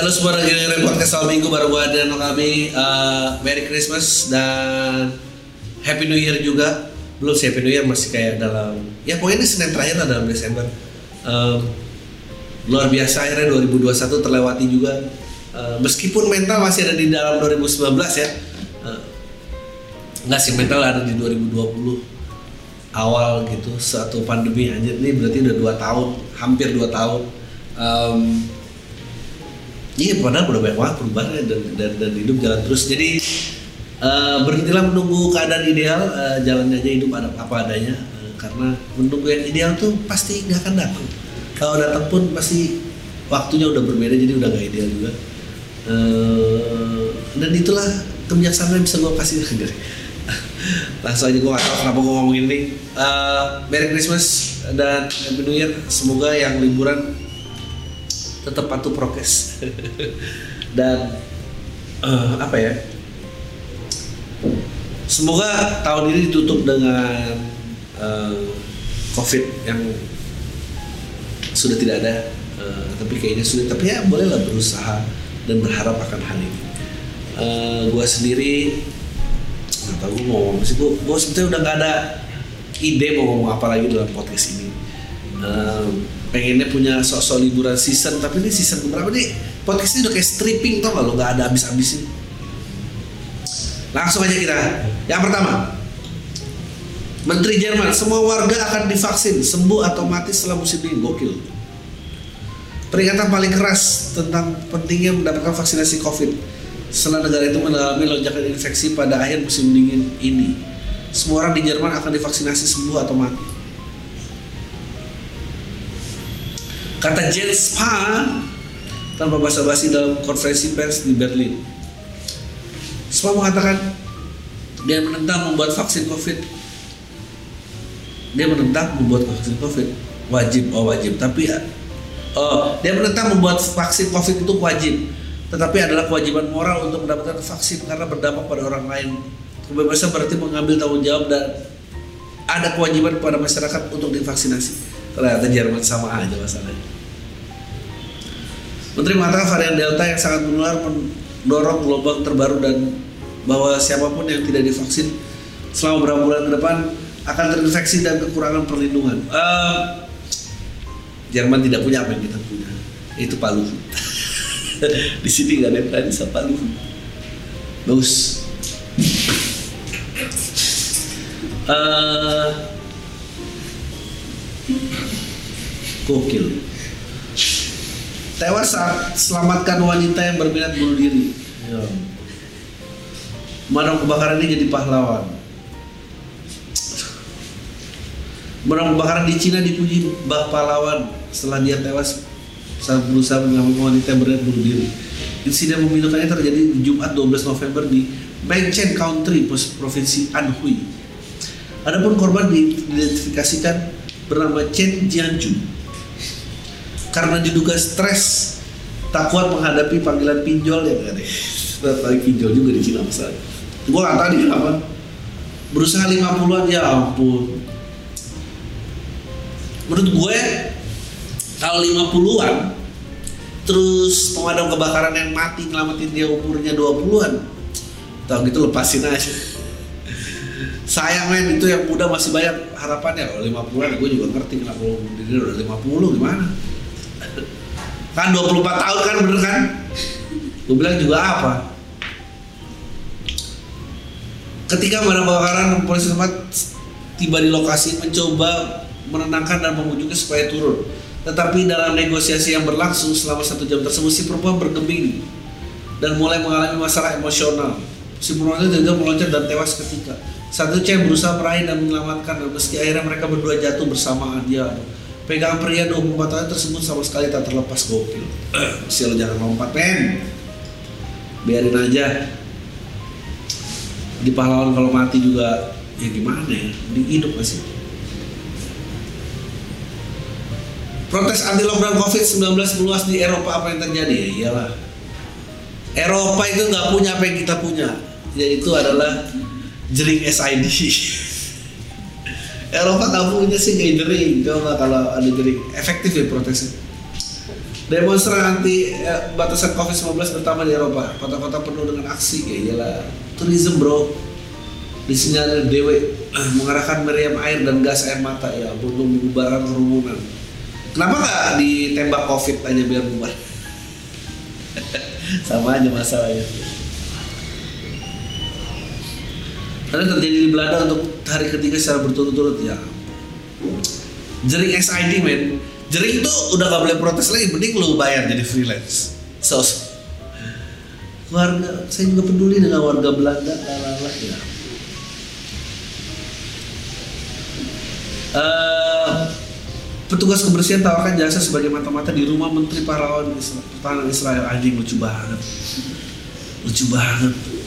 Halo semua lagi dengerin podcast Al Minggu baru gue dan kami. Uh, Merry Christmas dan Happy New Year juga. Belum sih Happy New Year masih kayak dalam ya pokoknya ini Senin terakhir lah dalam Desember. Um, luar biasa akhirnya 2021 terlewati juga. Uh, meskipun mental masih ada di dalam 2019 ya uh, sih mental ada di 2020 awal gitu satu pandemi aja ini berarti udah dua tahun hampir dua tahun. Um, Iya, padahal udah banyak banget perubahannya dan, dan, dan hidup jalan terus. Jadi uh, berhentilah menunggu keadaan ideal, uh, jalan aja hidup ada apa adanya. Uh, karena menunggu yang ideal tuh pasti nggak akan datang. Kalau datang pun pasti waktunya udah berbeda, jadi udah nggak ideal juga. Uh, dan itulah kebijaksanaan yang bisa gue kasih. Langsung aja gue gak tau kenapa gue ngomong ini. Uh, Merry Christmas dan Happy New Year. Semoga yang liburan tetap patuh prokes. Dan uh, apa ya? Semoga tahun ini ditutup dengan uh, covid yang sudah tidak ada uh, tapi kayaknya sudah tapi ya bolehlah berusaha dan berharap akan hal ini. Uh, gue sendiri nggak tahu gue mau ngomong sih. Gue gue sebetulnya udah nggak ada ide mau ngomong apa lagi dalam podcast ini pengennya punya sosok liburan season tapi ini season berapa nih? Podcast ini udah kayak stripping tau gak lo? Nggak ada habis-habisnya langsung aja kita. Yang pertama Menteri Jerman semua warga akan divaksin sembuh atau mati setelah musim dingin. Gokil. Peringatan paling keras tentang pentingnya mendapatkan vaksinasi COVID. Setelah negara itu mengalami lonjakan infeksi pada akhir musim dingin ini. Semua orang di Jerman akan divaksinasi sembuh atau mati Kata Jens Spahn tanpa basa-basi dalam konferensi pers di Berlin. Spahn mengatakan dia menentang membuat vaksin COVID. Dia menentang membuat vaksin COVID wajib, oh wajib. Tapi ya, oh dia menentang membuat vaksin COVID itu wajib, tetapi adalah kewajiban moral untuk mendapatkan vaksin karena berdampak pada orang lain. Kebebasan berarti mengambil tanggung jawab dan ada kewajiban kepada masyarakat untuk divaksinasi. Ternyata Jerman sama aja masalahnya. Menteri mengatakan varian Delta yang sangat menular mendorong gelombang terbaru dan bahwa siapa pun yang tidak divaksin selama beberapa bulan ke depan akan terinfeksi dan kekurangan perlindungan. Uh, Jerman tidak punya apa yang kita punya, itu Palu. Di sini nggak ada yang bisa Palu. Bagus. Uh, tewas saat selamatkan wanita yang berminat bunuh diri. Ya. Madam kebakaran ini jadi pahlawan. Madam kebakaran di Cina dipuji bak pahlawan setelah dia tewas saat berusaha menyelamatkan wanita yang berminat bunuh diri. Insiden memilukannya terjadi di Jumat 12 November di Bangchen Country, provinsi Anhui. Adapun korban diidentifikasikan bernama Chen Jianju karena diduga stres tak kuat menghadapi panggilan pinjol ya kan lagi pinjol juga di Cina besar gue gak tahu di apa berusaha 50-an ya ampun. Menurut gue kalau 50-an terus pemadam kebakaran yang mati ngelamatin dia umurnya 20-an tau gitu lepasin aja. Sayang men itu yang muda masih banyak harapannya. Kalau 50-an gue juga ngerti kenapa ini udah 50 gimana kan 24 tahun kan bener kan? Gue bilang juga apa? Ketika pada kebakaran polisi tempat tiba di lokasi mencoba menenangkan dan memujuknya supaya turun. Tetapi dalam negosiasi yang berlangsung selama satu jam tersebut si perempuan bergeming dan mulai mengalami masalah emosional. Si perempuan itu juga meloncat dan tewas ketika. Satu cewek berusaha meraih dan menyelamatkan dan meski akhirnya mereka berdua jatuh bersamaan dia pegang pria 24 tahun tersebut sama sekali tak terlepas gokil. Sil jangan lompat men. Biarin aja. Di pahlawan kalau mati juga ya gimana ya? Di hidup masih. Protes anti lockdown COVID-19 meluas di Eropa apa yang terjadi? Ya iyalah. Eropa itu nggak punya apa yang kita punya, yaitu adalah jering SID. Eropa nggak punya sih kayak jering, coba kalau ada jering efektif ya protesnya. Demonstran anti eh, batasan COVID-19 pertama di Eropa, kota-kota penuh dengan aksi, ya iyalah. Tourism bro, disinyalir dewe mengarahkan meriam air dan gas air mata ya untuk membubarkan kerumunan Kenapa nggak ditembak COVID aja biar bubar? Sama aja masalahnya. Karena terjadi di Belanda untuk hari ketiga secara berturut-turut ya. Jering SID men, jering itu udah gak boleh protes lagi, mending lu bayar jadi freelance. So, warga, saya juga peduli dengan warga Belanda, lalala ya. Uh, Petugas kebersihan tawarkan jasa sebagai mata-mata di rumah Menteri Pahlawan Pertahanan Israel. Anjing lucu banget. Lucu banget.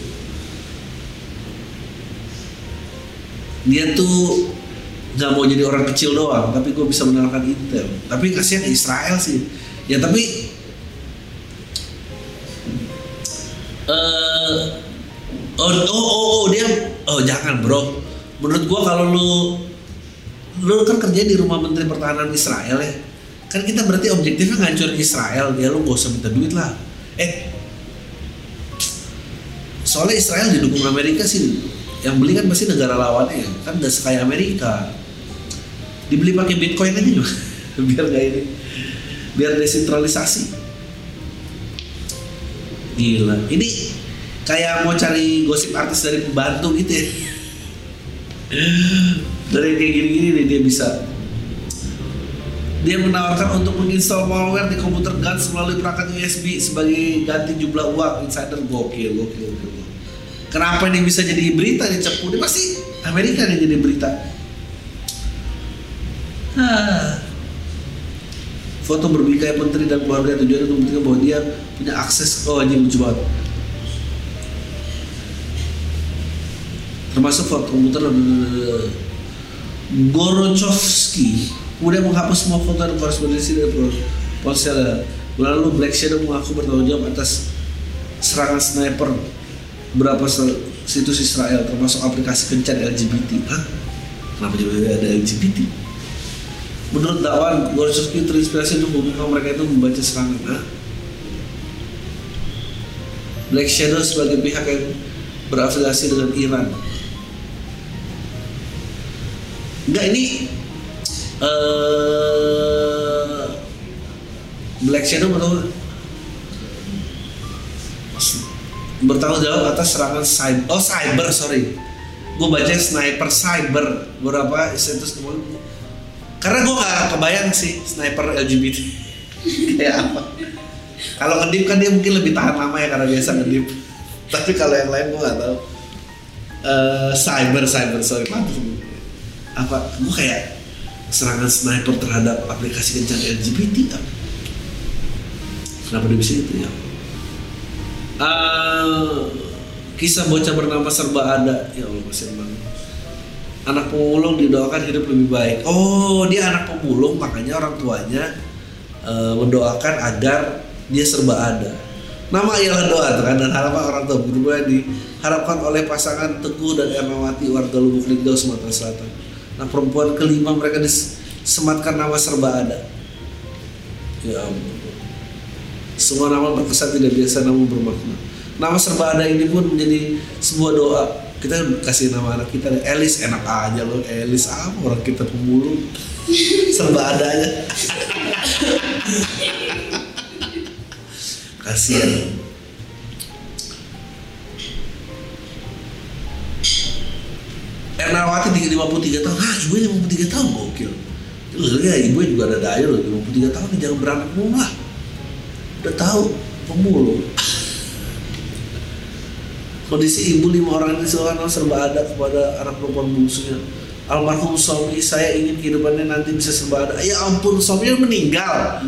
Dia tuh nggak mau jadi orang kecil doang, tapi gue bisa menerangkan intel. Tapi kasihan Israel sih. Ya tapi uh, oh, oh, oh, oh dia oh jangan bro. Menurut gue kalau lu lu kan kerja di rumah menteri pertahanan Israel ya kan kita berarti objektifnya ngancur Israel ya lu gak usah minta duit lah eh soalnya Israel didukung Amerika sih yang beli kan pasti negara lawannya. Ya kan gak sekaya Amerika. Dibeli pakai Bitcoin aja juga biar gak ini biar desentralisasi. Gila. Ini kayak mau cari gosip artis dari pembantu gitu ya. Dari kayak gini-gini nih dia bisa. Dia menawarkan untuk menginstal malware di komputer Guns melalui perangkat USB sebagai ganti jumlah uang. Insider gokil gokil gokil kenapa ini bisa jadi berita nih cepu ini pasti Amerika nih jadi berita. Ah. foto berbikai menteri dan keluarga tujuannya untuk membuktikan bahwa dia punya akses oh anjing lucu termasuk foto komputer Gorochovsky kemudian menghapus semua foto dan korespondensi dari ponsel. Lalu Black Shadow mengaku bertanggung jawab atas serangan sniper berapa situs Israel termasuk aplikasi kencan LGBT. Hah? Kenapa juga ada LGBT? Menurut dakwan, Gorochovsky terinspirasi untuk membuka mereka itu membaca serangan. Hah? Black Shadow sebagai pihak yang berafiliasi dengan Iran Enggak ini uh, Black Shadow bertanggung bertanggung jawab atas serangan cyber. Oh cyber sorry. Gue baca sniper cyber berapa situs kemarin karena gue gak kebayang sih sniper LGBT kayak apa? Kalau ngedip kan dia mungkin lebih tahan lama ya karena biasa ngedip. Tapi kalau yang lain gue gak tahu. Uh, cyber cyber sorry. Mantap apa? Gue kayak serangan sniper terhadap aplikasi kencan LGBT apa? kenapa dia bisa itu ya uh, kisah bocah bernama serba ada. Ya Allah masih emang anak pemulung didoakan hidup lebih baik. Oh dia anak pemulung makanya orang tuanya uh, mendoakan agar dia serba ada. Nama ialah doa kan dan harapan orang tua. Begitu diharapkan oleh pasangan Teguh dan Ernawati warga Lubuk Linggau Sumatera Selatan. Nah perempuan kelima mereka disematkan nama serba ada. Ya ampun. Semua nama berkesan tidak biasa namun bermakna. Nama serba ada ini pun menjadi sebuah doa. Kita kasih nama anak kita Elis enak aja loh Elis apa orang kita pemulung serba ada aja. Kasihan. Ernawati 53 tahun, ah ibu 53 tahun gokil. Terus ya ibu juga ada daya loh 53 tahun jangan beranak mulu lah. Udah tahu pemulung. Kondisi ibu lima orang ini seorang serba ada kepada anak perempuan bungsunya. Almarhum suami saya ingin kehidupannya nanti bisa serba ada. Ya ampun, suaminya meninggal.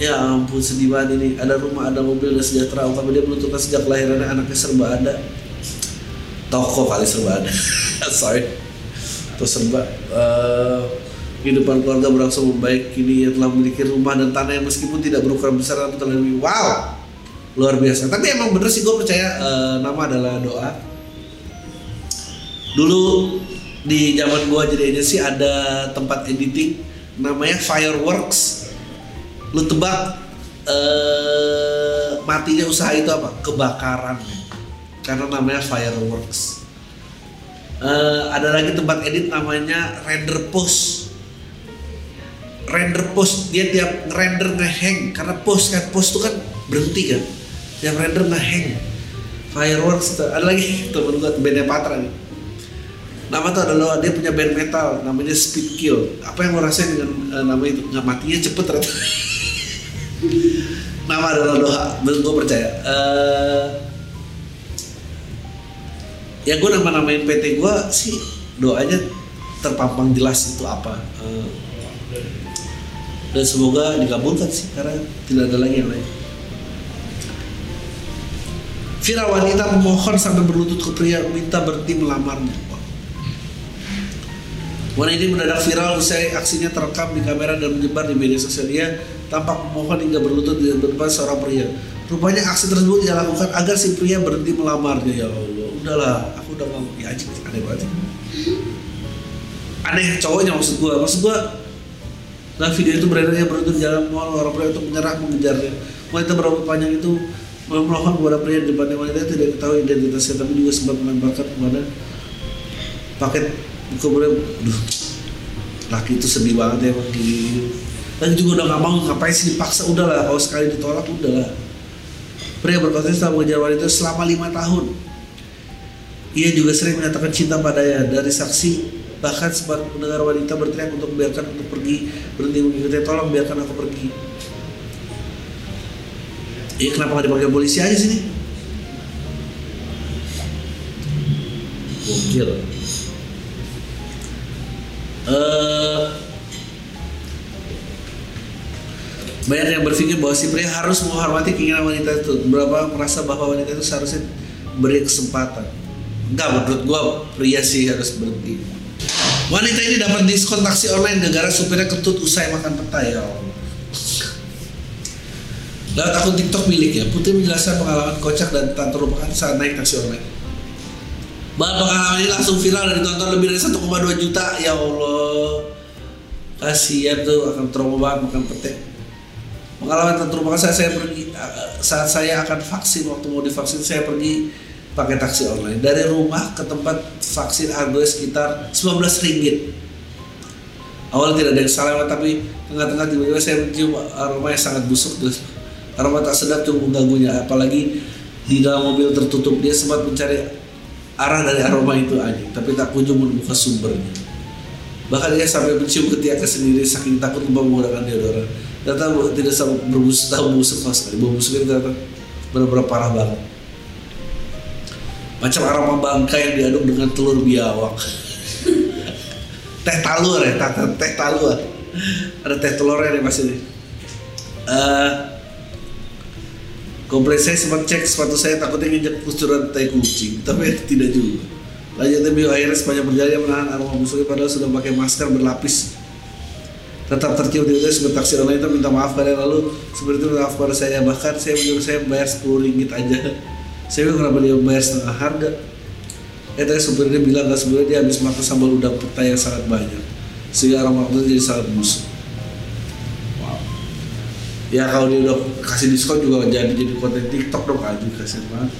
Ya ampun sedih banget ini. Ada rumah, ada mobil, dan sejahtera. Tapi dia menuntutkan sejak kelahirannya anaknya serba ada. Toko kali serba ada. Sorry. Terus serba. Uh, kehidupan keluarga berangsur membaik. Kini ia telah memiliki rumah dan tanah yang meskipun tidak berukuran besar tapi telah lebih wow luar biasa. Tapi emang bener sih gue percaya uh, nama adalah doa. Dulu di zaman gue jadi agensi ada tempat editing namanya Fireworks lu tebak uh, matinya usaha itu apa kebakaran karena namanya fireworks uh, ada lagi tempat edit namanya render post render post dia tiap render ngeheng karena post kan post itu kan berhenti kan. Tiap render ngeheng. Fireworks itu ada lagi temen gue bandnya Patra nih. Nama tuh adalah dia punya band metal namanya Speed Kill. Apa yang lo rasain dengan uh, nama itu? Nggak matinya cepet ternyata. Nama adalah doa gue percaya. Uh, ya gue nama namain PT gue sih doanya terpampang jelas itu apa. Uh, dan semoga dikabulkan sih karena tidak ada lagi yang lain viral wanita memohon sampai berlutut ke pria minta berhenti melamarnya Wanita ini mendadak viral usai aksinya terekam di kamera dan menyebar di media sosial dia tampak memohon hingga berlutut di depan seorang pria. Rupanya aksi tersebut ia lakukan agar si pria berhenti melamarnya ya Allah. Udahlah, aku udah mau ya anjing aneh banget. Aneh cowoknya maksud gua. Maksud gua Nah video itu beredar dia berlutut di jalan mall orang pria untuk menyerah mengejarnya. Wanita berambut panjang itu memohon kepada pria di depannya. Wanita tidak ketahui identitasnya tapi juga sempat melemparkan kepada paket kemudian duh laki itu sedih banget ya di dan juga udah gak mau ngapain sih dipaksa? Udah lah kalau sekali ditolak udah lah. Pria berkonten setelah mengejar wanita selama lima tahun. Ia juga sering menyatakan cinta padanya. Dari saksi bahkan sempat mendengar wanita berteriak untuk biarkan untuk pergi. Berhenti mengikuti tolong biarkan aku pergi. Iya kenapa gak dipanggil polisi aja sini? Gokil. Uh, banyak yang berpikir bahwa si pria harus menghormati keinginan wanita itu. Beberapa merasa bahwa wanita itu seharusnya beri kesempatan? Enggak menurut gua pria sih harus berhenti wanita ini dapat diskon taksi online gara-gara supirnya ketut usai makan petai ya Allah Lewat akun TikTok miliknya, Putri menjelaskan pengalaman kocak dan tak terlupakan saat naik taksi online. Bahkan pengalaman ini langsung viral dan ditonton lebih dari 1,2 juta. Ya Allah, kasihan tuh akan trauma banget makan petai. Pengalaman terlupakan saat saya pergi saat saya akan vaksin waktu mau divaksin saya pergi pakai taksi online. Dari rumah ke tempat vaksin harganya sekitar 19 ringgit. Awal tidak ada yang salah tapi tengah-tengah tiba-tiba saya mencium aroma yang sangat busuk terus aroma tak sedap cukup mengganggunya. Apalagi di dalam mobil tertutup dia sempat mencari arah dari aroma itu aja tapi tak kunjung menemukan sumbernya. Bahkan dia sampai mencium ketiaknya sendiri saking takut lupa menggunakan deodoran ternyata tidak sama berbusuk tahu busuk sama sekali. Bau ternyata benar-benar parah banget macam aroma bangkai yang diaduk dengan telur biawak teh talur ya teh, teh talur ada teh telurnya nih masih uh, Kompleks saya sempat cek sepatu saya takutnya nginjak kucuran tai kucing, tapi tidak juga. Lanjutnya bio akhirnya sepanjang perjalanan menahan aroma busuknya padahal sudah pakai masker berlapis. Tetap tercium tiba-tiba sebuah taksi online itu minta maaf kalian lalu seperti itu maaf pada saya bahkan saya menyuruh saya bayar 10 ringgit aja. Saya bilang kenapa dia bayar setengah harga. Eh tadi supirnya bilang gak sebenarnya dia habis makan sambal udang petai yang sangat banyak. Sehingga aroma itu jadi sangat busuk. Ya kalau dia udah kasih diskon juga jadi jadi konten TikTok dong aja kasih banget.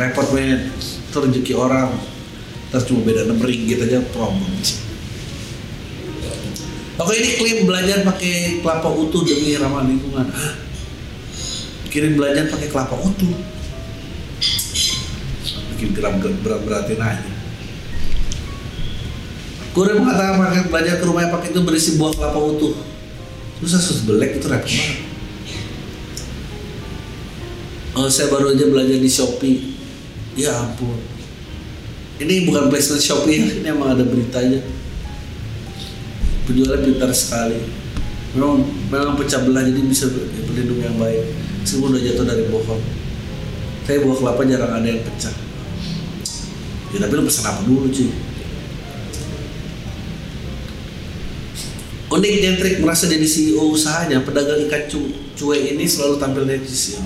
Repot men. Itu rezeki orang. Terus cuma beda enam ringgit aja problem Oke ini klaim belajar pakai kelapa utuh demi ramah lingkungan. Ah, kirim belajar pakai kelapa utuh. Bikin gram berat beratin aja. Kurir mengatakan pakai belajar ke rumahnya pakai itu berisi buah kelapa utuh. Susah sus belek itu repot banget oh saya baru aja belajar di Shopee. Ya ampun. Ini bukan placement Shopee ini emang ada beritanya penjualnya pintar sekali. Memang memang pecah belah jadi bisa berlindung yang baik semua udah jatuh dari pohon. Saya buah kelapa jarang ada yang pecah. Ya tapi lu pesan apa dulu cuy? Unik nyentrik merasa jadi CEO usahanya. Pedagang ikan cu cuek ini selalu tampil netis ya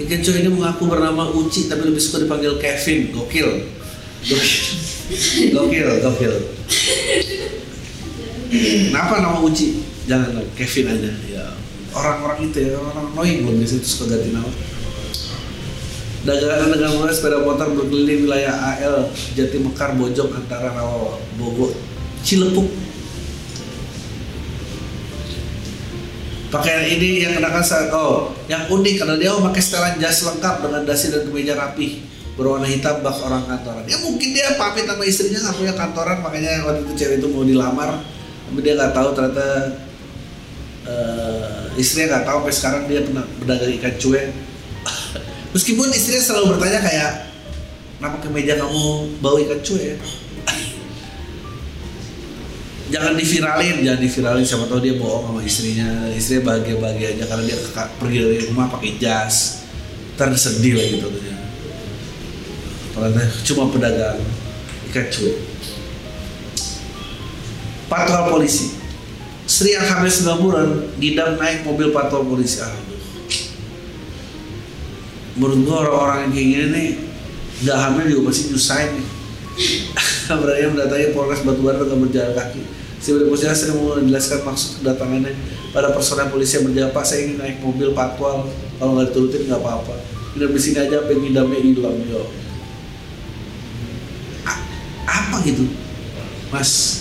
ikan cuek ini mengaku bernama Uci tapi lebih suka dipanggil Kevin. Gokil. Gokil gokil gokil. Kenapa nama Uci? Jangan Kevin aja. Ya orang-orang itu ya orang annoying loh biasanya itu suka ganti nama. Dagangan-dagangan mulai sepeda motor berkeliling wilayah AL Jati Mekar Bojong antara Rawa Bogor Cilepuk. Pakaian ini yang kenakan saat oh yang unik karena dia pakai setelan jas lengkap dengan dasi dan kemeja rapi berwarna hitam bak orang kantoran. Ya mungkin dia pamit sama istrinya nggak punya kantoran makanya waktu itu cewek itu mau dilamar tapi dia nggak tahu ternyata uh, istrinya nggak tahu sampai sekarang dia pernah berdagang ikan cuek. Meskipun istrinya selalu bertanya kayak kenapa kemeja kamu bau ikan cuek jangan diviralin jangan diviralin. Siapa tahu dia bohong sama istrinya. Istrinya bahagia bahagia aja karena dia pergi dari rumah pakai jas. Ntar sedih lagi gitu ternyata cuma pedagang ikan cuek. Patwal polisi Sri yang hamil 9 bulan ngidam naik mobil patwal polisi. Aduh menurut gua orang-orang yang kayak gini nih nggak hamil juga pasti nyusahin nih. Berani mendatangi Polres Batubara dengan berjalan kaki. Si polisi sering menjelaskan maksud kedatangannya. Pada personel polisi yang berjaga Pak saya ingin naik mobil patwal kalau nggak diturutin nggak apa-apa. Tidak di sini aja pengen ngidamnya hilang yo. Apa gitu? Mas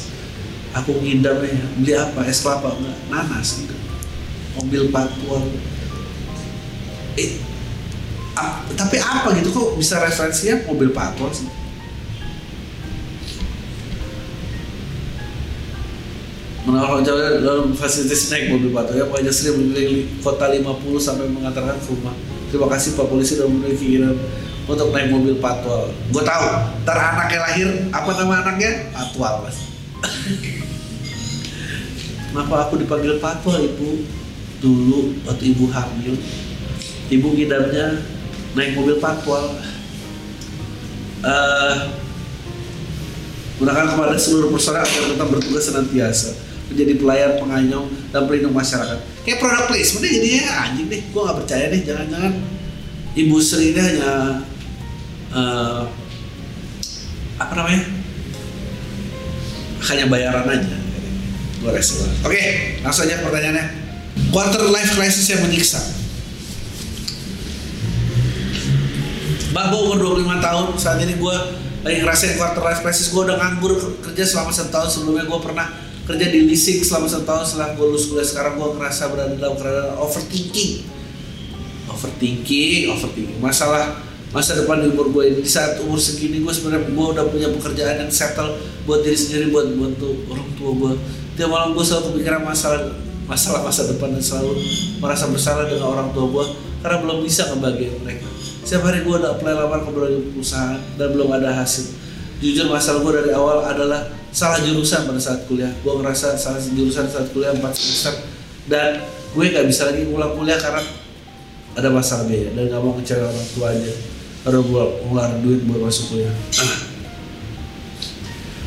aku ngidamnya beli apa? Es kelapa? Enggak nanas gitu. Mobil patwal eh, ap, tapi apa gitu? Kok bisa referensinya mobil patwal sih? Menawar jauh dalam fasilitas naik mobil batu ya Pak Jasri memilih kota 50 sampai mengantarkan ke rumah terima kasih Pak Polisi sudah memiliki keinginan untuk naik mobil patwal gue tahu ntar anaknya lahir apa nama anaknya? Patwal mas kenapa aku dipanggil patwal ibu? Dulu waktu ibu hamil ibu ngidamnya naik mobil patwal uh, gunakan kepada seluruh personel agar tetap bertugas senantiasa. Menjadi pelayan penganyong dan pelindung masyarakat. Kayak produk placement deh jadinya. Anjing deh gue gak percaya deh jangan-jangan. Ibu Sri ini hanya uh, apa namanya? Hanya bayaran aja gue rasa oke langsung aja pertanyaannya. Quarter life crisis yang menyiksa. Bang, gue umur 25 tahun, saat ini gue lagi ngerasain quarter life crisis, gue udah nganggur kerja selama satu tahun sebelumnya gue pernah kerja di leasing selama satu tahun setelah gue lulus kuliah sekarang gue ngerasa berada dalam keadaan overthinking. Overthinking overthinking. Masalah masa depan di umur gue ini di saat umur segini gue sebenarnya gue udah punya pekerjaan yang settle buat diri sendiri buat bantu orang tua gue tiap malam gue selalu kepikiran masalah masalah masa depan dan selalu merasa bersalah dengan orang tua gue karena belum bisa ngebagian mereka. Setiap hari gue udah apply lamar ke berbagai perusahaan dan belum ada hasil. Jujur masalah gue dari awal adalah salah jurusan pada saat kuliah. Gue ngerasa salah jurusan saat kuliah 4 semester dan gue gak bisa lagi ulang kuliah karena ada masalah biaya dan gak mau kecewa orang tua aja karena gue ngeluarin duit buat masuk kuliah.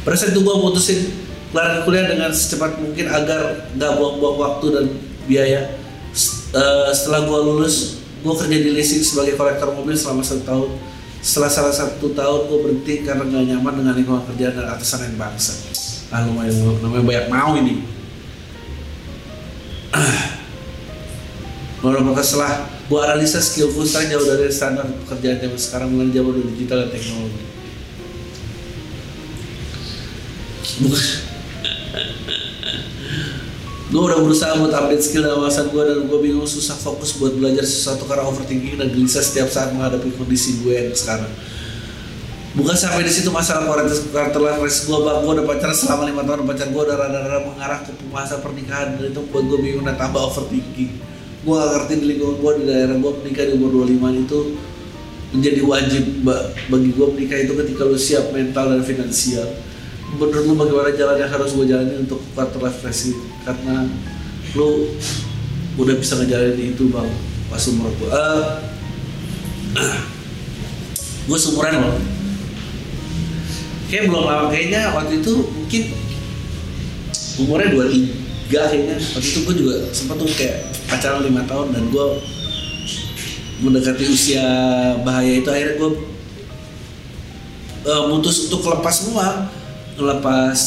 Pada saat itu gue mutusin kelar kuliah dengan secepat mungkin agar gak buang-buang waktu dan biaya. Uh, setelah gue lulus gue kerja di leasing sebagai kolektor mobil selama satu tahun. Setelah salah satu tahun gue berhenti karena gak nyaman dengan lingkungan kerjaan dan atasan yang bangsa. Ah lumayan namanya banyak mau ini. Beberapa setelah gue analisa skillku sekarang jauh dari standar pekerjaan zaman sekarang dengan zaman digital dan teknologi. Bukan. Gue udah berusaha buat update skill dan wawasan gue dan gue bingung susah fokus buat belajar sesuatu karena overthinking dan gelisah setiap saat menghadapi kondisi gue yang sekarang. Bukan sampai di situ masalah karakter life gue bang. Gue udah pacaran selama lima tahun pacar gue udah rada-rada mengarah ke masa pernikahan. Dan itu buat gue bingung dan tambah overthinking gue gak ngerti di lingkungan gue di daerah gue menikah di umur 25 itu menjadi wajib ba- bagi gue menikah itu ketika lu siap mental dan finansial. Menurut lu bagaimana jalan yang harus gue jalani untuk quarter life karena lu udah bisa ngejalanin itu bang pas umur gue uh, gue seumuran loh kayak belum lama kayaknya waktu itu mungkin umurnya 23 kayaknya waktu itu gue juga sempat tuh kayak pacaran lima tahun dan gue mendekati usia bahaya itu akhirnya gue uh, mutus untuk lepas semua. Ngelepas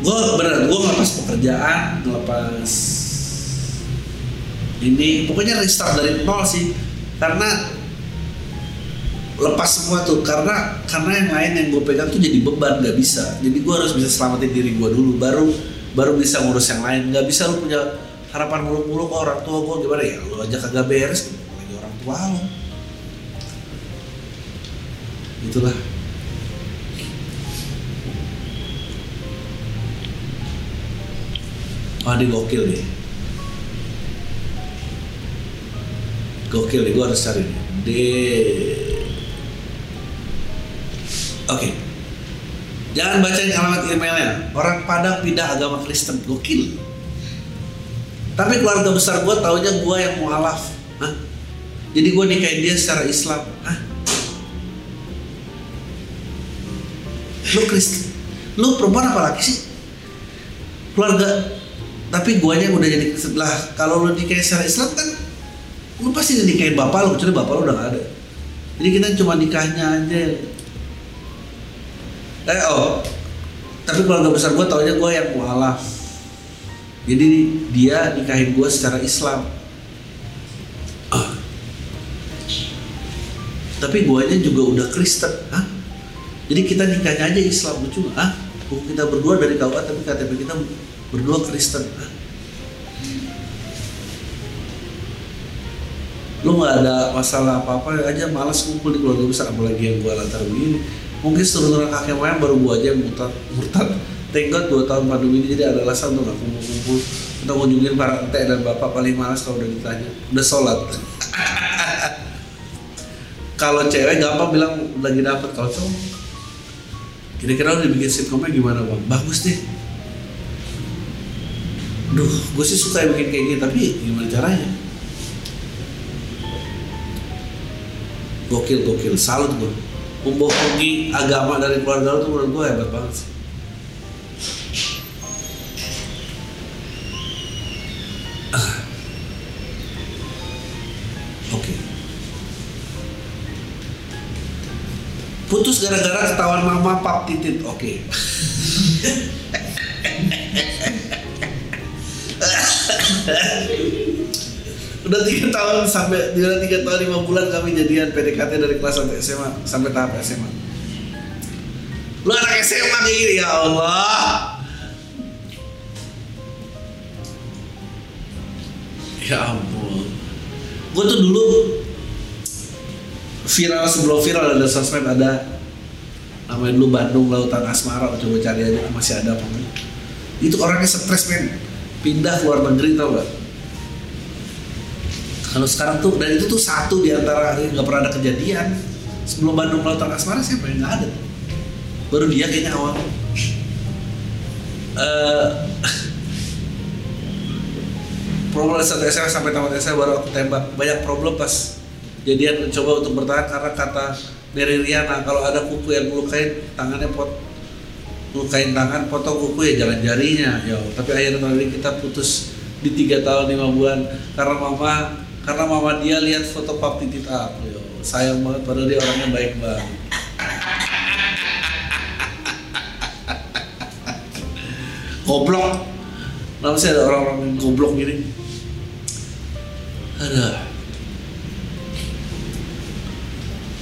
gue bener gue ngelepas pekerjaan ngelepas ini pokoknya restart dari nol sih. Karena lepas semua tuh karena karena yang lain yang gue pegang tuh jadi beban nggak bisa. Jadi gue harus bisa selamatin diri gue dulu baru baru bisa ngurus yang lain. Nggak bisa lu punya harapan muluk-muluk oh, orang tua gue gimana ya? Lu aja kagak beres lagi orang tua lo itulah. Wah dia gokil nih. Gokil nih, gue harus cari nih Oke. Jangan bacain alamat emailnya. Orang Padang pindah agama Kristen. Gokil. Tapi keluarga besar gue taunya gue yang mualaf. Hah? Jadi gue nikahin dia secara Islam. Hah? Lu Kristen Lu perempuan apa laki sih? Keluarga. Tapi guanya udah jadi sebelah kalau lu nikahin secara Islam kan lu pasti nikahin bapak lu. Kecuali bapak lu udah gak ada. Jadi kita cuma nikahnya aja eh oh tapi keluarga besar gue taunya gue yang mualaf jadi dia nikahin gue secara Islam Ah. tapi guanya juga udah Kristen Hah? jadi kita nikahnya aja Islam lucu ah kita berdua dari KUA tapi KTP kita berdua Kristen Hah? lu nggak ada masalah apa-apa aja malas ngumpul di keluarga besar apalagi yang gua latar begini mungkin seluruh kakek moyang baru gua aja yang murtad murtad. Thank God tahun pandemi ini jadi ada alasan untuk nggak kumpul-kumpul. Untuk ngunjungin para ente dan bapak paling malas kalau udah ditanya. Udah sholat. Kalau cewek gampang bilang lagi dapet kalau cowok. Kira-kira udah bikin sitkomnya gimana bang? Bagus deh. Duh, gue sih suka yang bikin kayak gini, tapi gimana caranya? Gokil, gokil, salut gue. Membohongi agama dari keluarga lo tuh menurut gue hebat banget sih. Ah. Oke. Putus gara-gara ketahuan mama pap titit. Oke. udah tiga tahun sampai udah tiga tahun lima bulan kami jadian PDKT dari kelas 1 SMA sampai tahap SMA lu anak SMA kayak gini ya Allah. Ya ampun. Gue tuh dulu viral sebelum viral ada sosmed ada namanya dulu Bandung Lautan Asmara coba cari aja masih ada apa itu orangnya stres men. Pindah luar negeri tau gak kalau sekarang tuh dan itu tuh satu di antara nggak pernah ada kejadian. Sebelum Bandung Lautan Asmara siapa yang nggak ada? Baru dia kayaknya awal. Eh, problem dari satu SMA sampai tamat SMA baru aku tembak. Banyak problem pas jadian mencoba untuk bertahan karena kata Mary Riana kalau ada kuku yang melukain tangannya pot lukain tangan potong kuku ya jalan jarinya ya. Tapi akhirnya kita putus di tiga tahun lima bulan. Karena mama karena mama dia lihat foto pap titit aku yo. Sayang banget padahal dia orangnya baik banget. Goblok. Kenapa sih ada orang-orang goblok gini? Ada.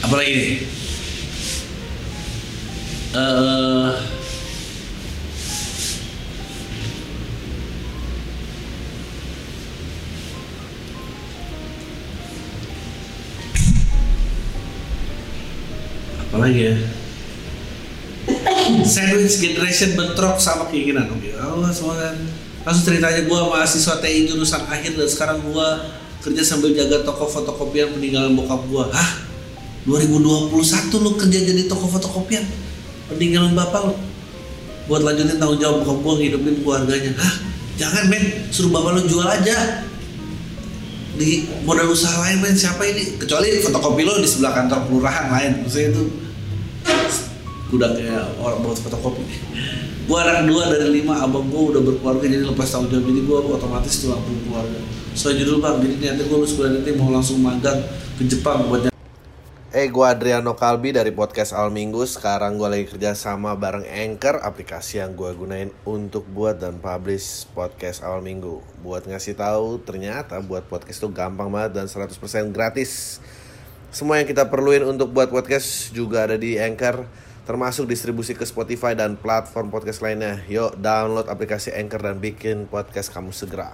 Apalagi nih? Eh, apalagi ya sandwich generation bentrok sama keinginan oke Allah semoga. Langsung ceritanya gue mahasiswa TI jurusan akhir dan sekarang gue kerja sambil jaga toko fotokopian peninggalan bokap gue hah? 2021 lu kerja jadi toko fotokopian? Peninggalan bapak lu? Buat lanjutin tanggung jawab bokap gue ngidupin keluarganya. Hah? Jangan men. Suruh bapak lu jual aja. Di modal usaha lain men. Siapa ini? Kecuali fotokopi lo di sebelah kantor kelurahan lain. Maksudnya itu gudangnya orang buat fotokopi gue anak dua dari lima abang gue udah berkeluarga jadi lepas tanggung jawab jadi gue otomatis tulang punggung keluarga soal judul bang jadi nanti gue lulus kuliah nanti mau langsung magang ke Jepang buat Eh, gue Adriano Kalbi dari podcast Al Minggu. Sekarang gue lagi kerja sama bareng Anchor, aplikasi yang gue gunain untuk buat dan publish podcast Al Minggu. Buat ngasih tahu, ternyata buat podcast itu gampang banget dan 100% gratis. Semua yang kita perluin untuk buat podcast juga ada di Anchor, termasuk distribusi ke Spotify dan platform podcast lainnya. Yuk, download aplikasi Anchor dan bikin podcast kamu segera.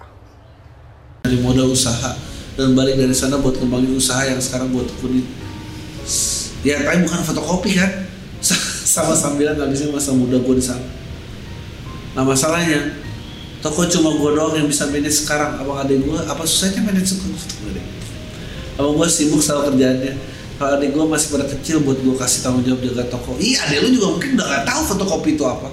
dari modal usaha. Dan balik dari sana buat kembangin usaha yang sekarang buat kulit ya tapi bukan fotokopi kan? Sama sambilan ngabisin masa muda gue di sana. Nah masalahnya toko cuma gue doang yang bisa manage sekarang. Abang adik gue apa susahnya manage gue abang gue sibuk sama kerjaannya kalau adik gue masih pada kecil buat gue kasih tanggung jawab jaga toko. Iya adik lu juga mungkin udah gak tahu fotokopi itu apa.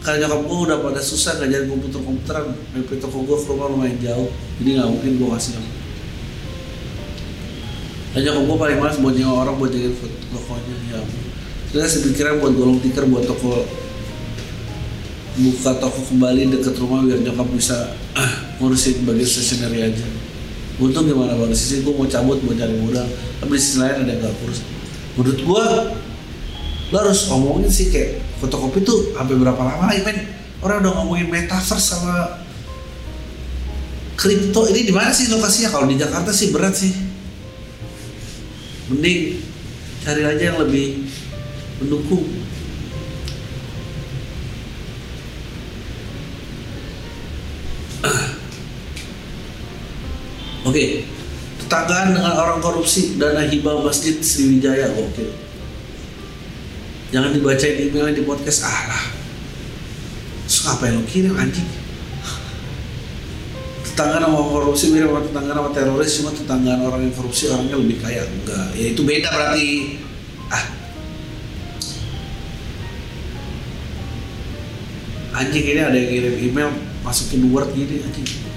Karena nyokap gue udah pada susah ngajarin komputer-komputeran. MP toko gue ke rumah lumayan jauh. Jadi nggak mungkin gue kasih nama dan nyokap gue paling males buat nyewa orang buat jagain tokonya ya terus sepikiran buat golong tikar buat toko buka toko kembali deket rumah biar nyokap bisa ah, ngurusin bagian stationery aja untung gimana bang? Sisi gue mau cabut buat cari modal. Tapi di sisi lain ada yang gak kurus. Menurut gue lo harus ngomongin sih kayak fotokopi tuh sampai berapa lama lagi men? Orang udah ngomongin metaverse sama kripto. Ini di mana sih lokasinya? Kalau di Jakarta sih berat sih. Mending cari aja yang lebih mendukung Oke, tetanggaan dengan orang korupsi dana hibah masjid Sriwijaya. Oke. Jangan dibacain emailnya di podcast. Ah lah. Terus ngapain lo kirim anjing? Tetangga sama korupsi mirip sama tetangga sama teroris cuma tetangga orang yang korupsi orangnya lebih kaya. Enggak. Ya itu beda berarti. Ah. Anjing ini ada yang kirim email masukin word gini anjing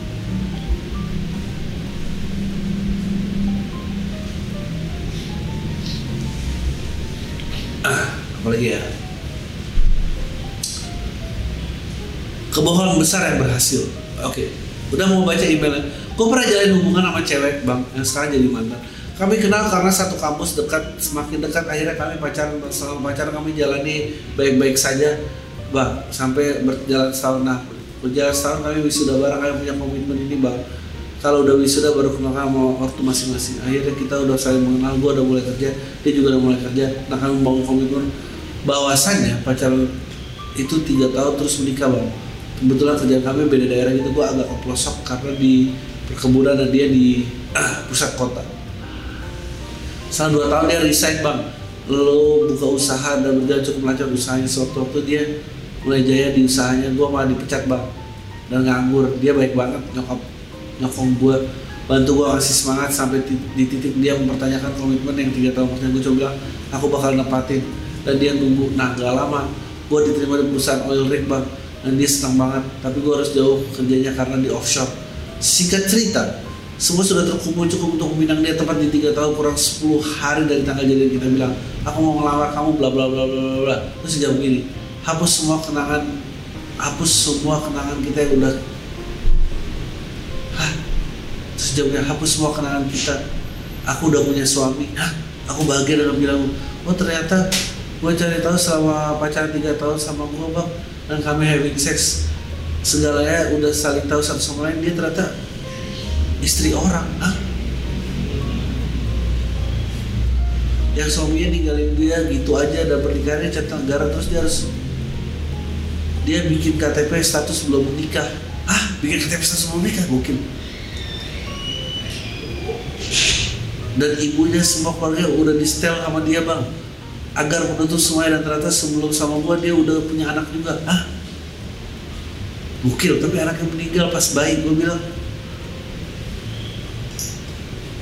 apalagi ya kebohongan besar yang berhasil. Oke. Udah mau baca emailnya. Gue pernah jalin hubungan sama cewek bang yang sekarang jadi mantan. Kami kenal karena satu kampus dekat semakin dekat akhirnya kami pacaran selama pacaran kami jalani baik-baik saja. Bang sampai berjalan setahun. Nah berjalan setahun kami wisuda bareng kami punya komitmen ini bang. Kalau udah wisuda baru kenal sama waktu masing-masing. Akhirnya kita udah saling mengenal gue udah mulai kerja dia juga udah mulai kerja. Nah kami membangun komitmen bahwasannya pacaran itu tiga tahun terus menikah bang. Kebetulan kerjaan kami beda daerah gitu gue agak ke pelosok karena di perkebunan dan dia di ah, pusat kota. Selama dua tahun dia resign bang. Lo buka usaha dan berjalan cukup lancar usahanya. Suatu waktu dia mulai jaya di usahanya gue malah dipecat bang. Dan nganggur. Dia baik banget nyokap nyokong gue bantu gue kasih semangat sampai di, titik dia mempertanyakan komitmen yang tiga tahun pertama gue coba aku bakal nepatin dan dia nunggu nah gak lama gue diterima di perusahaan oil rig bang. Dan dia senang banget tapi gue harus jauh kerjanya karena di offshore. Singkat cerita semua sudah terkumpul cukup untuk meminang dia tempat di tiga tahun kurang 10 hari dari tanggal jadian kita bilang aku mau ngelamar kamu bla bla bla bla bla bla. Terus jawab gini hapus semua kenangan hapus semua kenangan kita yang udah Hah? terus hapus semua kenangan kita. Aku udah punya suami. Hah? aku bahagia dengan bilang oh ternyata gue cari tahu selama pacaran tiga tahun sama gue bang. Dan kami having sex. Segalanya udah saling tahu satu sama lain. Dia ternyata istri orang Hah? yang suaminya ninggalin dia gitu aja. Dan pernikahannya cat negara. Terus dia harus dia bikin KTP status belum menikah. Ah bikin KTP status belum menikah? Mungkin. Dan ibunya semua keluarga udah di setel sama dia bang agar menutup semuanya dan ternyata sebelum sama gua dia udah punya anak juga ah Bukil, tapi anaknya meninggal pas bayi. Gue bilang,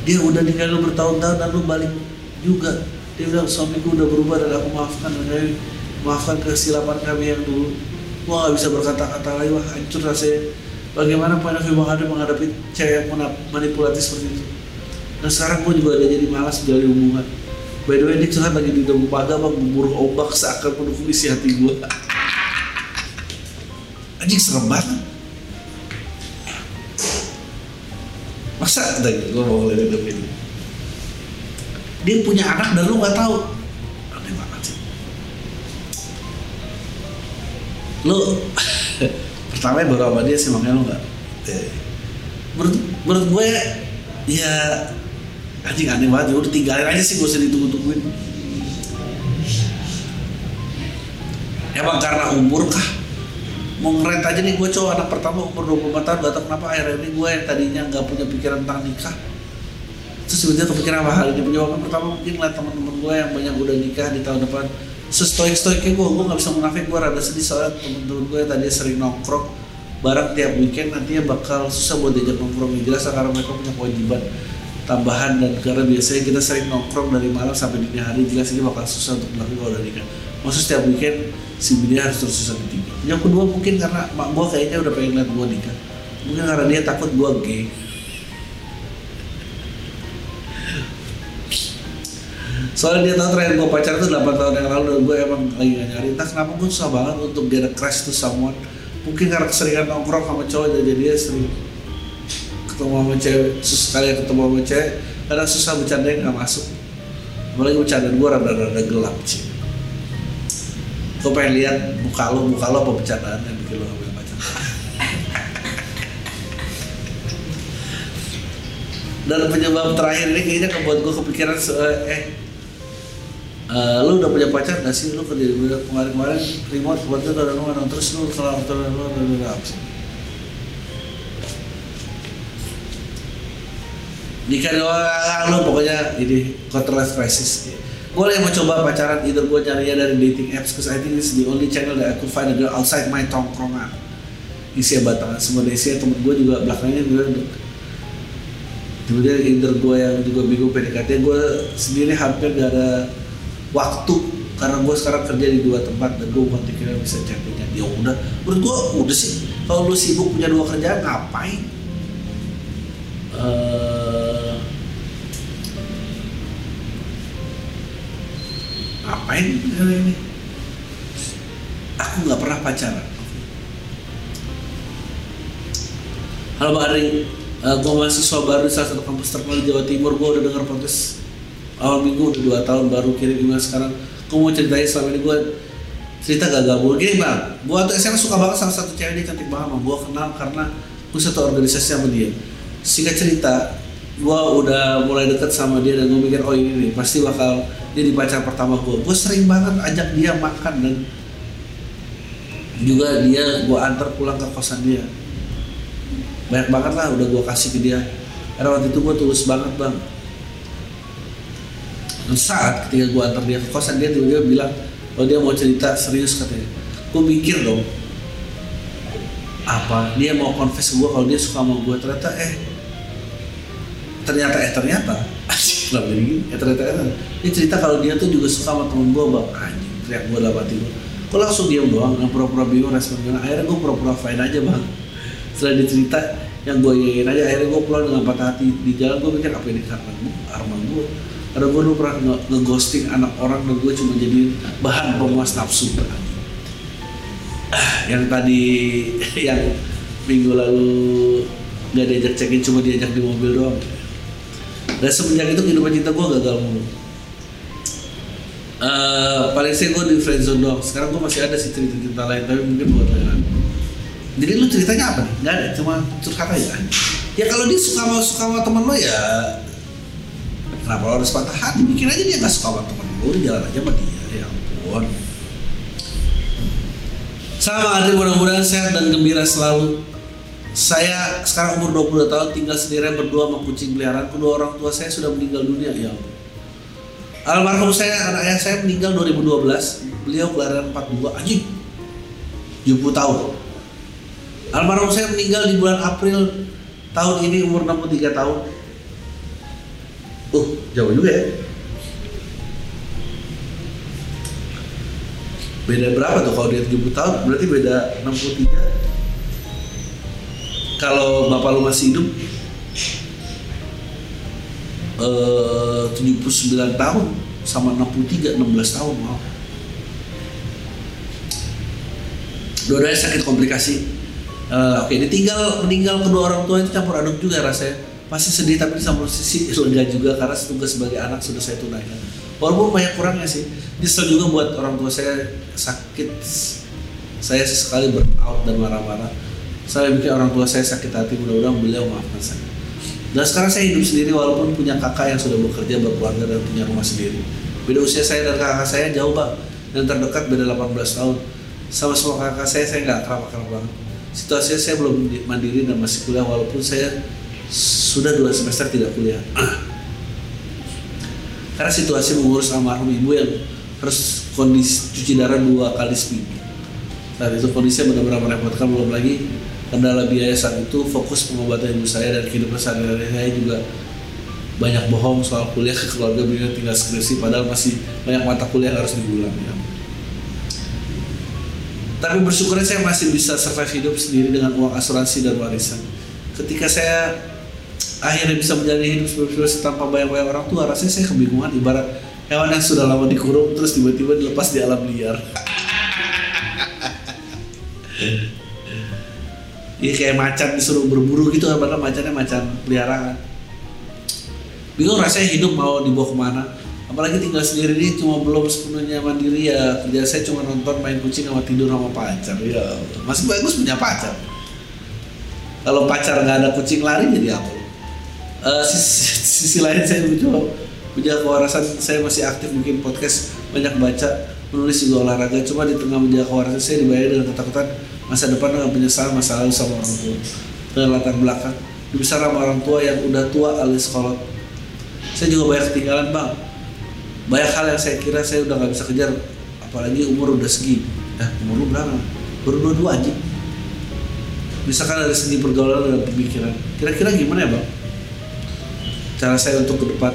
dia udah lu bertahun-tahun dan lu balik juga. Dia bilang suamiku udah berubah dan aku maafkan dan maafkan kesilapan kami yang dulu. Gue gak bisa berkata-kata lagi, wah hancur rasanya. Bagaimana Pak Nafi Bang Ade menghadapi cewek yang manipulatif seperti itu. Dan sekarang gue juga udah jadi malas menjalin hubungan. By the way, dia curhat lagi di dalam bang, gemuruh ombak seakan mendukung isi hati gue. Anjing serem banget. Masa tadi gue mau ngeliat ini. Dia punya anak dan lu nggak tahu. Aneh banget sih. Lu pertama baru sama dia sih makanya lu nggak. Eh. Menurut, menurut gue ya anjing aneh banget ya udah tinggalin aja sih gak usah ditunggu-tungguin. Emang karena umur kah? Mau ngerent aja nih gue cowok anak pertama umur 24 tahun gak tau kenapa akhirnya ini gue yang tadinya gak punya pikiran tentang nikah. Terus tiba-tiba kepikiran apa? Hal ini penjawaban pertama mungkin lah teman-teman gue yang banyak udah nikah di tahun depan. Sestoik stoiknya gue gue gak bisa munafik gue rada sedih soalnya temen-temen gue tadi sering nongkrong bareng tiap weekend nantinya bakal susah buat diajak nongkrong. Jelas karena mereka punya kewajiban tambahan dan karena biasanya kita sering nongkrong dari malam sampai dini hari jelas ini bakal susah untuk melakukan kalau udah nikah maksud setiap weekend si bini harus terus susah ketiga yang kedua mungkin karena mak gue kayaknya udah pengen lihat gue nikah. Mungkin karena dia takut gue gay soalnya dia tahu terakhir gue pacar tuh 8 tahun yang lalu dan gue emang lagi gak nyari. Entah kenapa gue susah banget untuk get a crush to someone. Mungkin karena keseringan nongkrong sama cowok jadi dia sering ketemu sama cewek sekali ketemu sama cewek kadang susah bercanda nggak masuk apalagi bercanda gue rada-rada gelap sih gue pengen lihat muka lo muka lo apa bercandaan yang bikin lo ambil pacar dan penyebab terakhir ini kayaknya membuat gue kepikiran eh Uh, lu udah punya pacar gak sih lu kemarin-kemarin remote buat itu dan terus lu kalau lu lu lu apa sih nikah doang lu pokoknya ini quarter life crisis. Gue lagi mau coba pacaran either gue carinya dari dating apps because I think this is the only channel that I could find a girl outside my tongkrongan. Isi batangan semua isi temen gue juga belakangnya gue kemudian either gue yang juga bingung PDKT gue sendiri hampir gak ada waktu karena gue sekarang kerja di dua tempat dan gue bukan pikirnya bisa chattingan ya udah menurut gue udah sih. Kalau lu sibuk punya dua kerjaan ngapain? Uh, ngapain ini? Aku nggak pernah pacaran. Halo Mbak Ari. Uh, gue mahasiswa baru di salah satu kampus terkenal di Jawa Timur. Gue udah denger podcast awal minggu udah dua tahun baru kirim email sekarang. Gue mau ceritain selama ini gue cerita gak gabung. Gini bang. Gue tuh SMA suka banget sama satu cewek dia cantik banget gue kenal karena gue satu organisasi sama dia. Singkat cerita gue udah mulai deket sama dia dan gue mikir oh ini nih pasti bakal dia di pacar pertama gue gue sering banget ajak dia makan dan juga dia gue antar pulang ke kosan dia. Banyak banget lah udah gue kasih ke dia. Karena waktu itu gue tulus banget bang. Dan saat ketika gue antar dia ke kosan dia tiba-tiba bilang oh dia mau cerita serius katanya. Gue mikir dong apa dia mau confess gue kalau dia suka sama gue ternyata eh ternyata eh ternyata. Kenapa jadi gini? Eh ternyata eh dia cerita kalau dia tuh juga suka sama temen gue bang. Anjing teriak gue dalam hati gue langsung diam doang? Nggak pura-pura bingung respon gue akhirnya gue pura-pura fine aja bang. Setelah dia cerita yang gue yakin aja akhirnya gue pulang dengan patah hati. Di jalan gue mikir apa ini karena gue arma gue karena gue dulu pernah nge-ghosting anak orang dan gue cuma jadi bahan pemuas nafsu yang tadi yang minggu lalu nggak diajak cekin cuma diajak di mobil doang dan semenjak itu kehidupan cinta gue gagal mulu. Uh, paling sih gue di friendzone doang. Sekarang gue masih ada sih cerita cerita lain tapi mungkin buat lain jadi lu ceritanya apa nih? Nggak ada cuma curhat aja. Ya kalau dia suka sama suka sama temen lo ya kenapa lo harus patah hati? Bikin aja dia nggak suka sama temen lo jalan aja sama dia ya ampun. Sama Adri mudah-mudahan sehat dan gembira selalu saya sekarang umur 22 tahun tinggal sendirian berdua sama kucing peliharaan. Kedua orang tua saya sudah meninggal dunia ya almarhum saya anak ayah saya meninggal 2012 beliau kelahiran 42 anjing 70 tahun. Almarhum saya meninggal di bulan April tahun ini umur 63 tahun. Uh jauh juga ya. Beda berapa tuh kalau dia 70 tahun? Berarti beda 63 kalau bapak lu masih hidup eh 79 tahun sama 63 16 tahun wow. dua-duanya sakit komplikasi. Eh, oke ditinggal meninggal kedua orang tua itu campur aduk juga rasanya. Pasti sedih tapi di satu sisi lega juga karena tugas sebagai anak sudah saya tunaikan. Walaupun banyak kurangnya sih. Nyesel juga buat orang tua saya sakit. Saya sesekali burnout dan marah-marah saya bikin orang tua saya sakit hati mudah-mudahan beliau maafkan saya. Dan sekarang saya hidup sendiri walaupun punya kakak yang sudah bekerja berkeluarga dan punya rumah sendiri. Beda usia saya dan kakak saya jauh bang. Dan terdekat beda 18 tahun. Sama semua kakak saya saya nggak akrab-akrab banget. Situasinya saya belum mandiri dan masih kuliah walaupun saya sudah dua semester tidak kuliah. Karena situasi mengurus almarhum ibu yang harus kondisi cuci darah dua kali seminggu saat itu kondisinya benar-benar merepotkan belum lagi kendala biaya saat itu fokus pengobatan ibu saya dan kehidupan sehari-hari saya juga banyak bohong soal kuliah ke keluarga beliau tinggal skripsi padahal masih banyak mata kuliah yang harus diulang ya. Tapi bersyukurnya saya masih bisa survive hidup sendiri dengan uang asuransi dan warisan. Ketika saya akhirnya bisa menjalani hidup sebagai tanpa bayar-bayar orang tua rasanya saya kebingungan ibarat hewan yang sudah lama dikurung terus tiba-tiba dilepas di alam liar Iya kayak macan disuruh berburu gitu kan padahal macannya macan peliharaan bingung rasanya hidup mau dibawa ke mana. Apalagi tinggal sendiri ini cuma belum sepenuhnya mandiri ya kerja saya cuma nonton main kucing sama tidur sama pacar. Ya masih bagus punya pacar. Kalau pacar nggak ada kucing lari jadi apa? Uh, sisi, sisi lain saya mencoba punya kewarasan saya masih aktif bikin podcast banyak baca menulis juga olahraga. Cuma di tengah menjaga kewarasan saya dibayar dengan ketakutan masa depan dengan penyesalan masa lalu sama orang tua. Dengan latar belakang. Dibesar sama orang tua yang udah tua alias kolot saya juga banyak ketinggalan bang. Banyak hal yang saya kira saya udah nggak bisa kejar. Apalagi umur udah segi. Eh umur lu berapa? Baru dua dua aja misalkan dari segi pergaulan dan pemikiran. Kira-kira gimana ya bang? Cara saya untuk ke depan.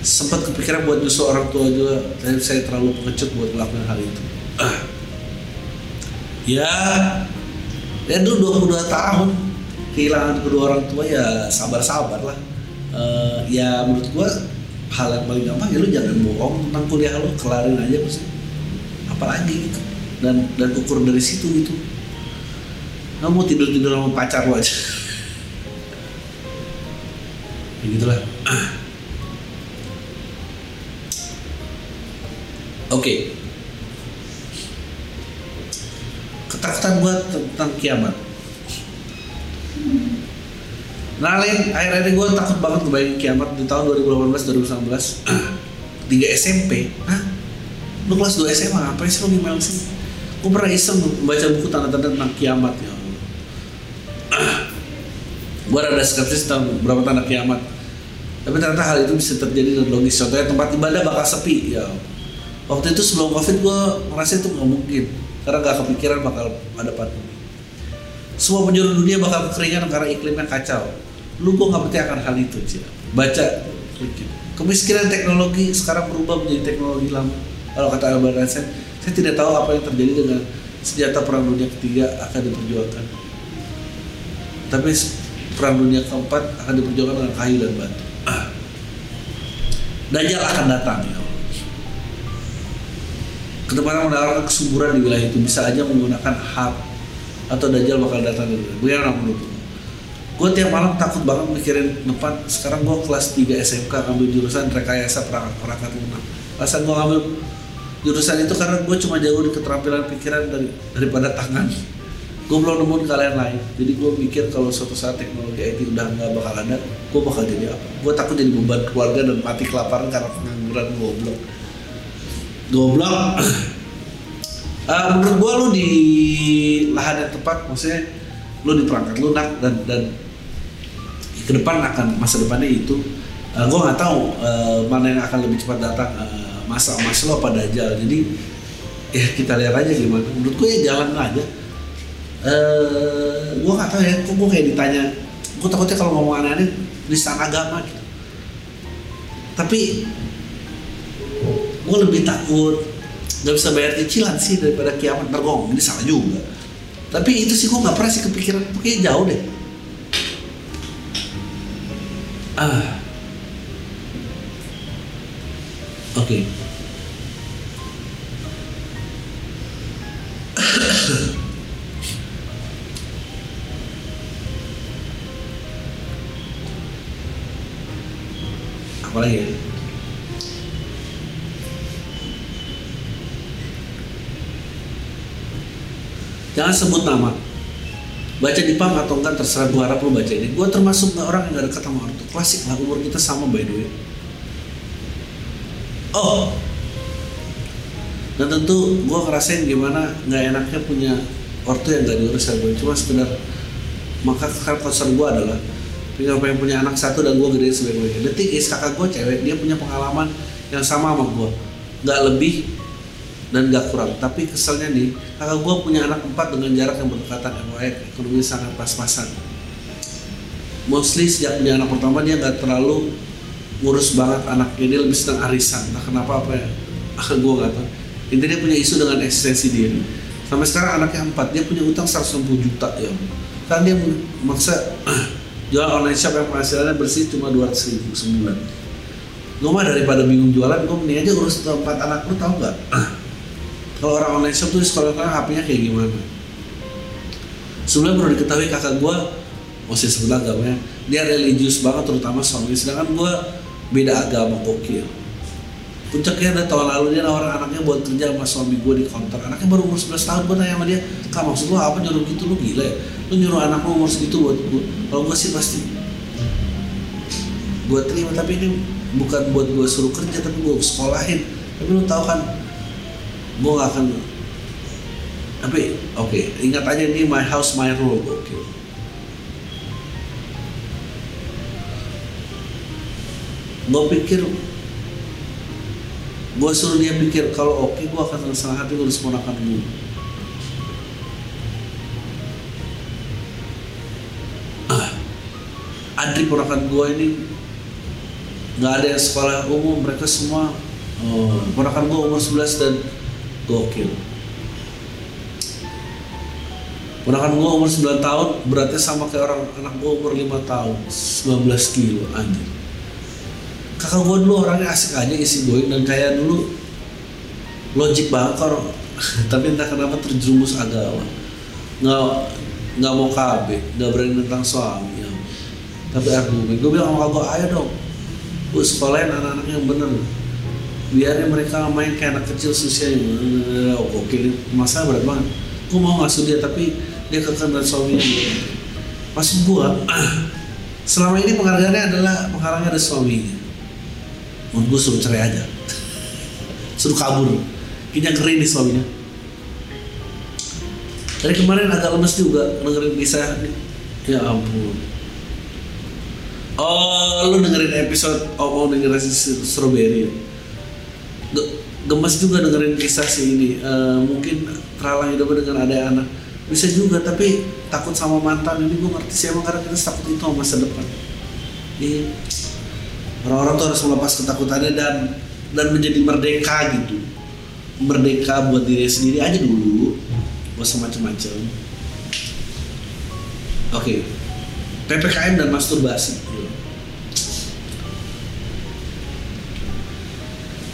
Sempat kepikiran buat nyusul orang tua juga. Tapi saya terlalu pengecut buat melakukan hal itu ya. Ya dulu 22 tahun kehilangan kedua orang tua ya sabar-sabar lah. Uh, ya menurut gua hal yang paling gampang ya lu jangan bohong tentang kuliah lu kelarin aja mesti apalagi gitu. Dan dan ukur dari situ gitu. Nggak mau tidur tidur sama pacar lu aja. Ya oke. okay. Ketakutan gua tentang kiamat Nah, lain akhir-akhir gue takut banget kebayang kiamat di tahun 2018 2019 tiga SMP. Hah? Lu kelas 2 SMA ngapain sih lu gimana sih? Gue pernah iseng baca buku tanda-tanda tentang kiamat ya. gue ada skeptis tentang berapa tanda kiamat. Tapi ternyata hal itu bisa terjadi dan logis. Contohnya tempat ibadah bakal sepi ya. Waktu itu sebelum covid gue ngerasa itu nggak mungkin karena gak kepikiran bakal ada pandemi. Semua penjuru dunia bakal kekeringan karena iklimnya kacau. Lu gue nggak percaya akan hal itu sih baca. Kemiskinan teknologi sekarang berubah menjadi teknologi lama. Kalau kata Albert Einstein saya tidak tahu apa yang terjadi dengan senjata perang dunia ketiga akan diperjuangkan. Tapi perang dunia keempat akan diperjuangkan dengan kayu dan batu. Dajjal akan datang ya Ketepatan menawarkan kesuburan di wilayah itu bisa aja menggunakan hak atau Dajjal bakal datang bagaimana menurut gue tiap malam takut banget mikirin depan. Sekarang gue kelas 3 SMK ngambil jurusan rekayasa perangkat perangkat lunak alasan gue ngambil jurusan itu karena gue cuma jauh di keterampilan pikiran dari daripada tangan. Gue belum nemu kalian lain. Jadi gue mikir kalau suatu saat teknologi IT udah nggak bakal ada gue bakal jadi apa? Gue takut jadi beban keluarga dan mati kelaparan karena pengangguran goblok goblok. Uh, menurut gue lu di lahan yang tepat maksudnya lu di perangkat lunak dan dan ke depan akan masa depannya itu. Uh, gue nggak tahu uh, mana yang akan lebih cepat datang uh, masa emas lo pada aja jadi ya kita lihat aja gimana. Menurut gue ya jalan aja. Eh gue nggak tahu ya kok gue kayak ditanya gue takutnya kalau ngomong aneh-aneh agama gitu. Tapi gue lebih takut nggak bisa bayar cicilan sih daripada kiamat. Ngomong ini salah juga. Tapi itu sih gue nggak pernah sih kepikiran. Pokoknya jauh deh. Ah. Oke. Apa lagi ya jangan sebut nama. Baca di pam atau enggak terserah gue harap lu baca ini. Gue termasuk orang yang gak dekat sama ortu klasik lah umur kita sama by the way. Oh. Dan tentu gue ngerasain gimana nggak enaknya punya ortu yang gak diurus sama gue cuma sekedar maka concern gue adalah punya pengen punya anak satu dan gue gedein sebaik-baiknya detik is kakak gue cewek dia punya pengalaman yang sama sama gue nggak lebih dan gak kurang. Tapi keselnya nih kakak gue punya anak empat dengan jarak yang berdekatan yang ekonomi sangat pas-pasan. Mostly sejak punya anak pertama dia nggak terlalu ngurus banget anaknya. Dia lebih senang arisan. Nah kenapa apa ya? Gue nggak tahu. Intinya dia punya isu dengan eksistensi diri sampai sekarang anaknya empat. Dia punya utang 160 juta ya. Kan dia maksa jual online shop yang penghasilannya bersih cuma 200 ribu sebulan. Gue mah daripada bingung jualan gue mending aja urus empat anak lu tau nggak kalau orang online shop tuh sekolah sekolah HP-nya kayak gimana? Sebelumnya perlu diketahui kakak gue masih sebut agamanya dia religius banget terutama suami. Sedangkan gue beda agama gokil. Puncaknya ada tahun lalu dia nawarin anaknya buat kerja sama suami gue di counter anaknya baru umur 11 tahun gue tanya sama dia kak maksud lu apa nyuruh gitu? Lu gila ya? Lu nyuruh anak lu umur segitu buat gue kalau gue sih pasti. Gue terima tapi ini bukan buat gue suruh kerja tapi gue sekolahin. Tapi lu tahu kan gue gak akan tapi oke okay, ingat aja ini my house my rule oke okay. gue pikir gue suruh dia pikir kalau oke okay, gue akan senang hati ngurus ponakan gue ah, Adri ponakan gue ini nggak ada yang sekolah umum mereka semua oh, ponakan gue umur 11 dan gokil. Ponakan gue umur 9 tahun beratnya sama kayak orang anak gue umur 5 tahun. 19 kilo anjir kakak gue dulu orangnya asik aja isi going dan kayak dulu logik banget kok tapi entah kenapa terjerumus agama. Nggak nggak mau KB nggak berani tentang suami ya. tapi argumen. Gue bilang sama gue ayo dong gue sekolahin anak-anak yang bener biarin mereka main kayak anak kecil usia oh, oke masa berat banget. Gue mau ngasuh dia tapi dia kekeh dan suaminya pas gue selama ini penghargaannya adalah penghargaannya ada suaminya. Menurut gue suruh cerai aja. Suruh kabur. Kayaknya keren nih suaminya. Dari kemarin agak lemes juga dengerin kisah. Ya ampun. Oh lu dengerin episode oh, oh dengerin strawberry gemes juga dengerin kisah si ini. Uh, mungkin terhalang hidupnya dengan ada anak. Bisa juga tapi takut sama mantan. Ini gue ngerti sih emang karena kita takut itu sama masa depan. Ini orang-orang tuh harus melepas ketakutannya dan dan menjadi merdeka gitu. Merdeka buat diri sendiri aja dulu. Gak usah macem-macem. Oke. Okay. ppkm dan masturbasi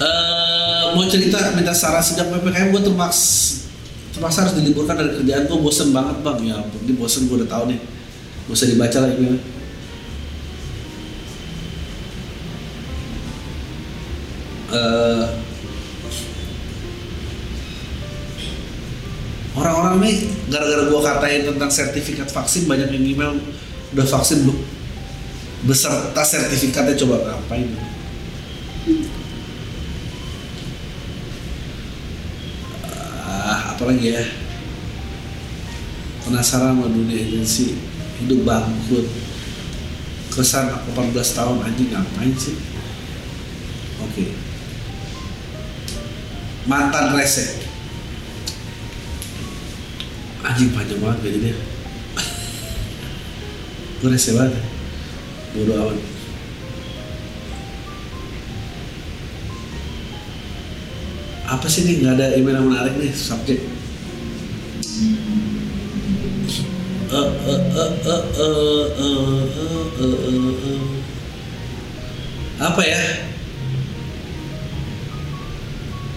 uh, mau cerita minta saran sejak ppkm gue terpaksa terpaksa harus diliburkan dari kerjaan gue bosen banget bang. Ya ampun ini bosen gue udah tahu nih. Gak usah dibaca lagi gimana uh, orang-orang nih gara-gara gua katain tentang sertifikat vaksin banyak yang email udah vaksin belum? Beserta sertifikatnya coba ngapain ah apalagi ya penasaran sama dunia agensi hidup bangkrut. Kesan 18 tahun anjing ngapain sih? Oke. Okay mantan rese anjing panjang banget gajinya gue rese banget. Bodo amat apa sih nih? Nggak ada email yang menarik nih subjek. Apa ya?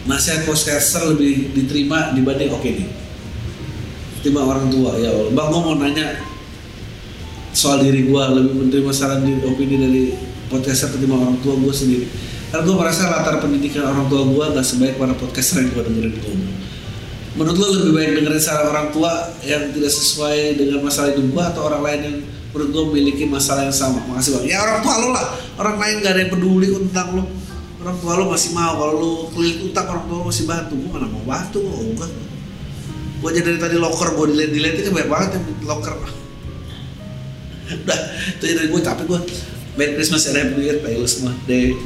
Nasihat podcaster lebih diterima dibanding oke okay nih. Terima orang tua ya Allah. Bang gue mau nanya soal diri gue lebih menerima saran di opini dari podcaster ketimbang orang tua gue sendiri karena gue merasa latar pendidikan orang tua gue gak sebaik para podcaster yang gue dengerin ngomong menurut lo lebih baik dengerin saran orang tua yang tidak sesuai dengan masalah hidup gue atau orang lain yang menurut gue memiliki masalah yang sama? Makasih bang. Ya orang tua lo lah. Orang lain gak ada yang peduli tentang lo. Orang tua lo masih mau. Kalau lo keliling utang orang tua lo masih bantu. Gue mana mau bantu? Gue enggak. Gue aja dari tadi locker gue dilihat dilihat kan banyak banget yang locker. Udah itu dari gue tapi gue Merry Christmas and Happy New Year, Pak semua. Deh.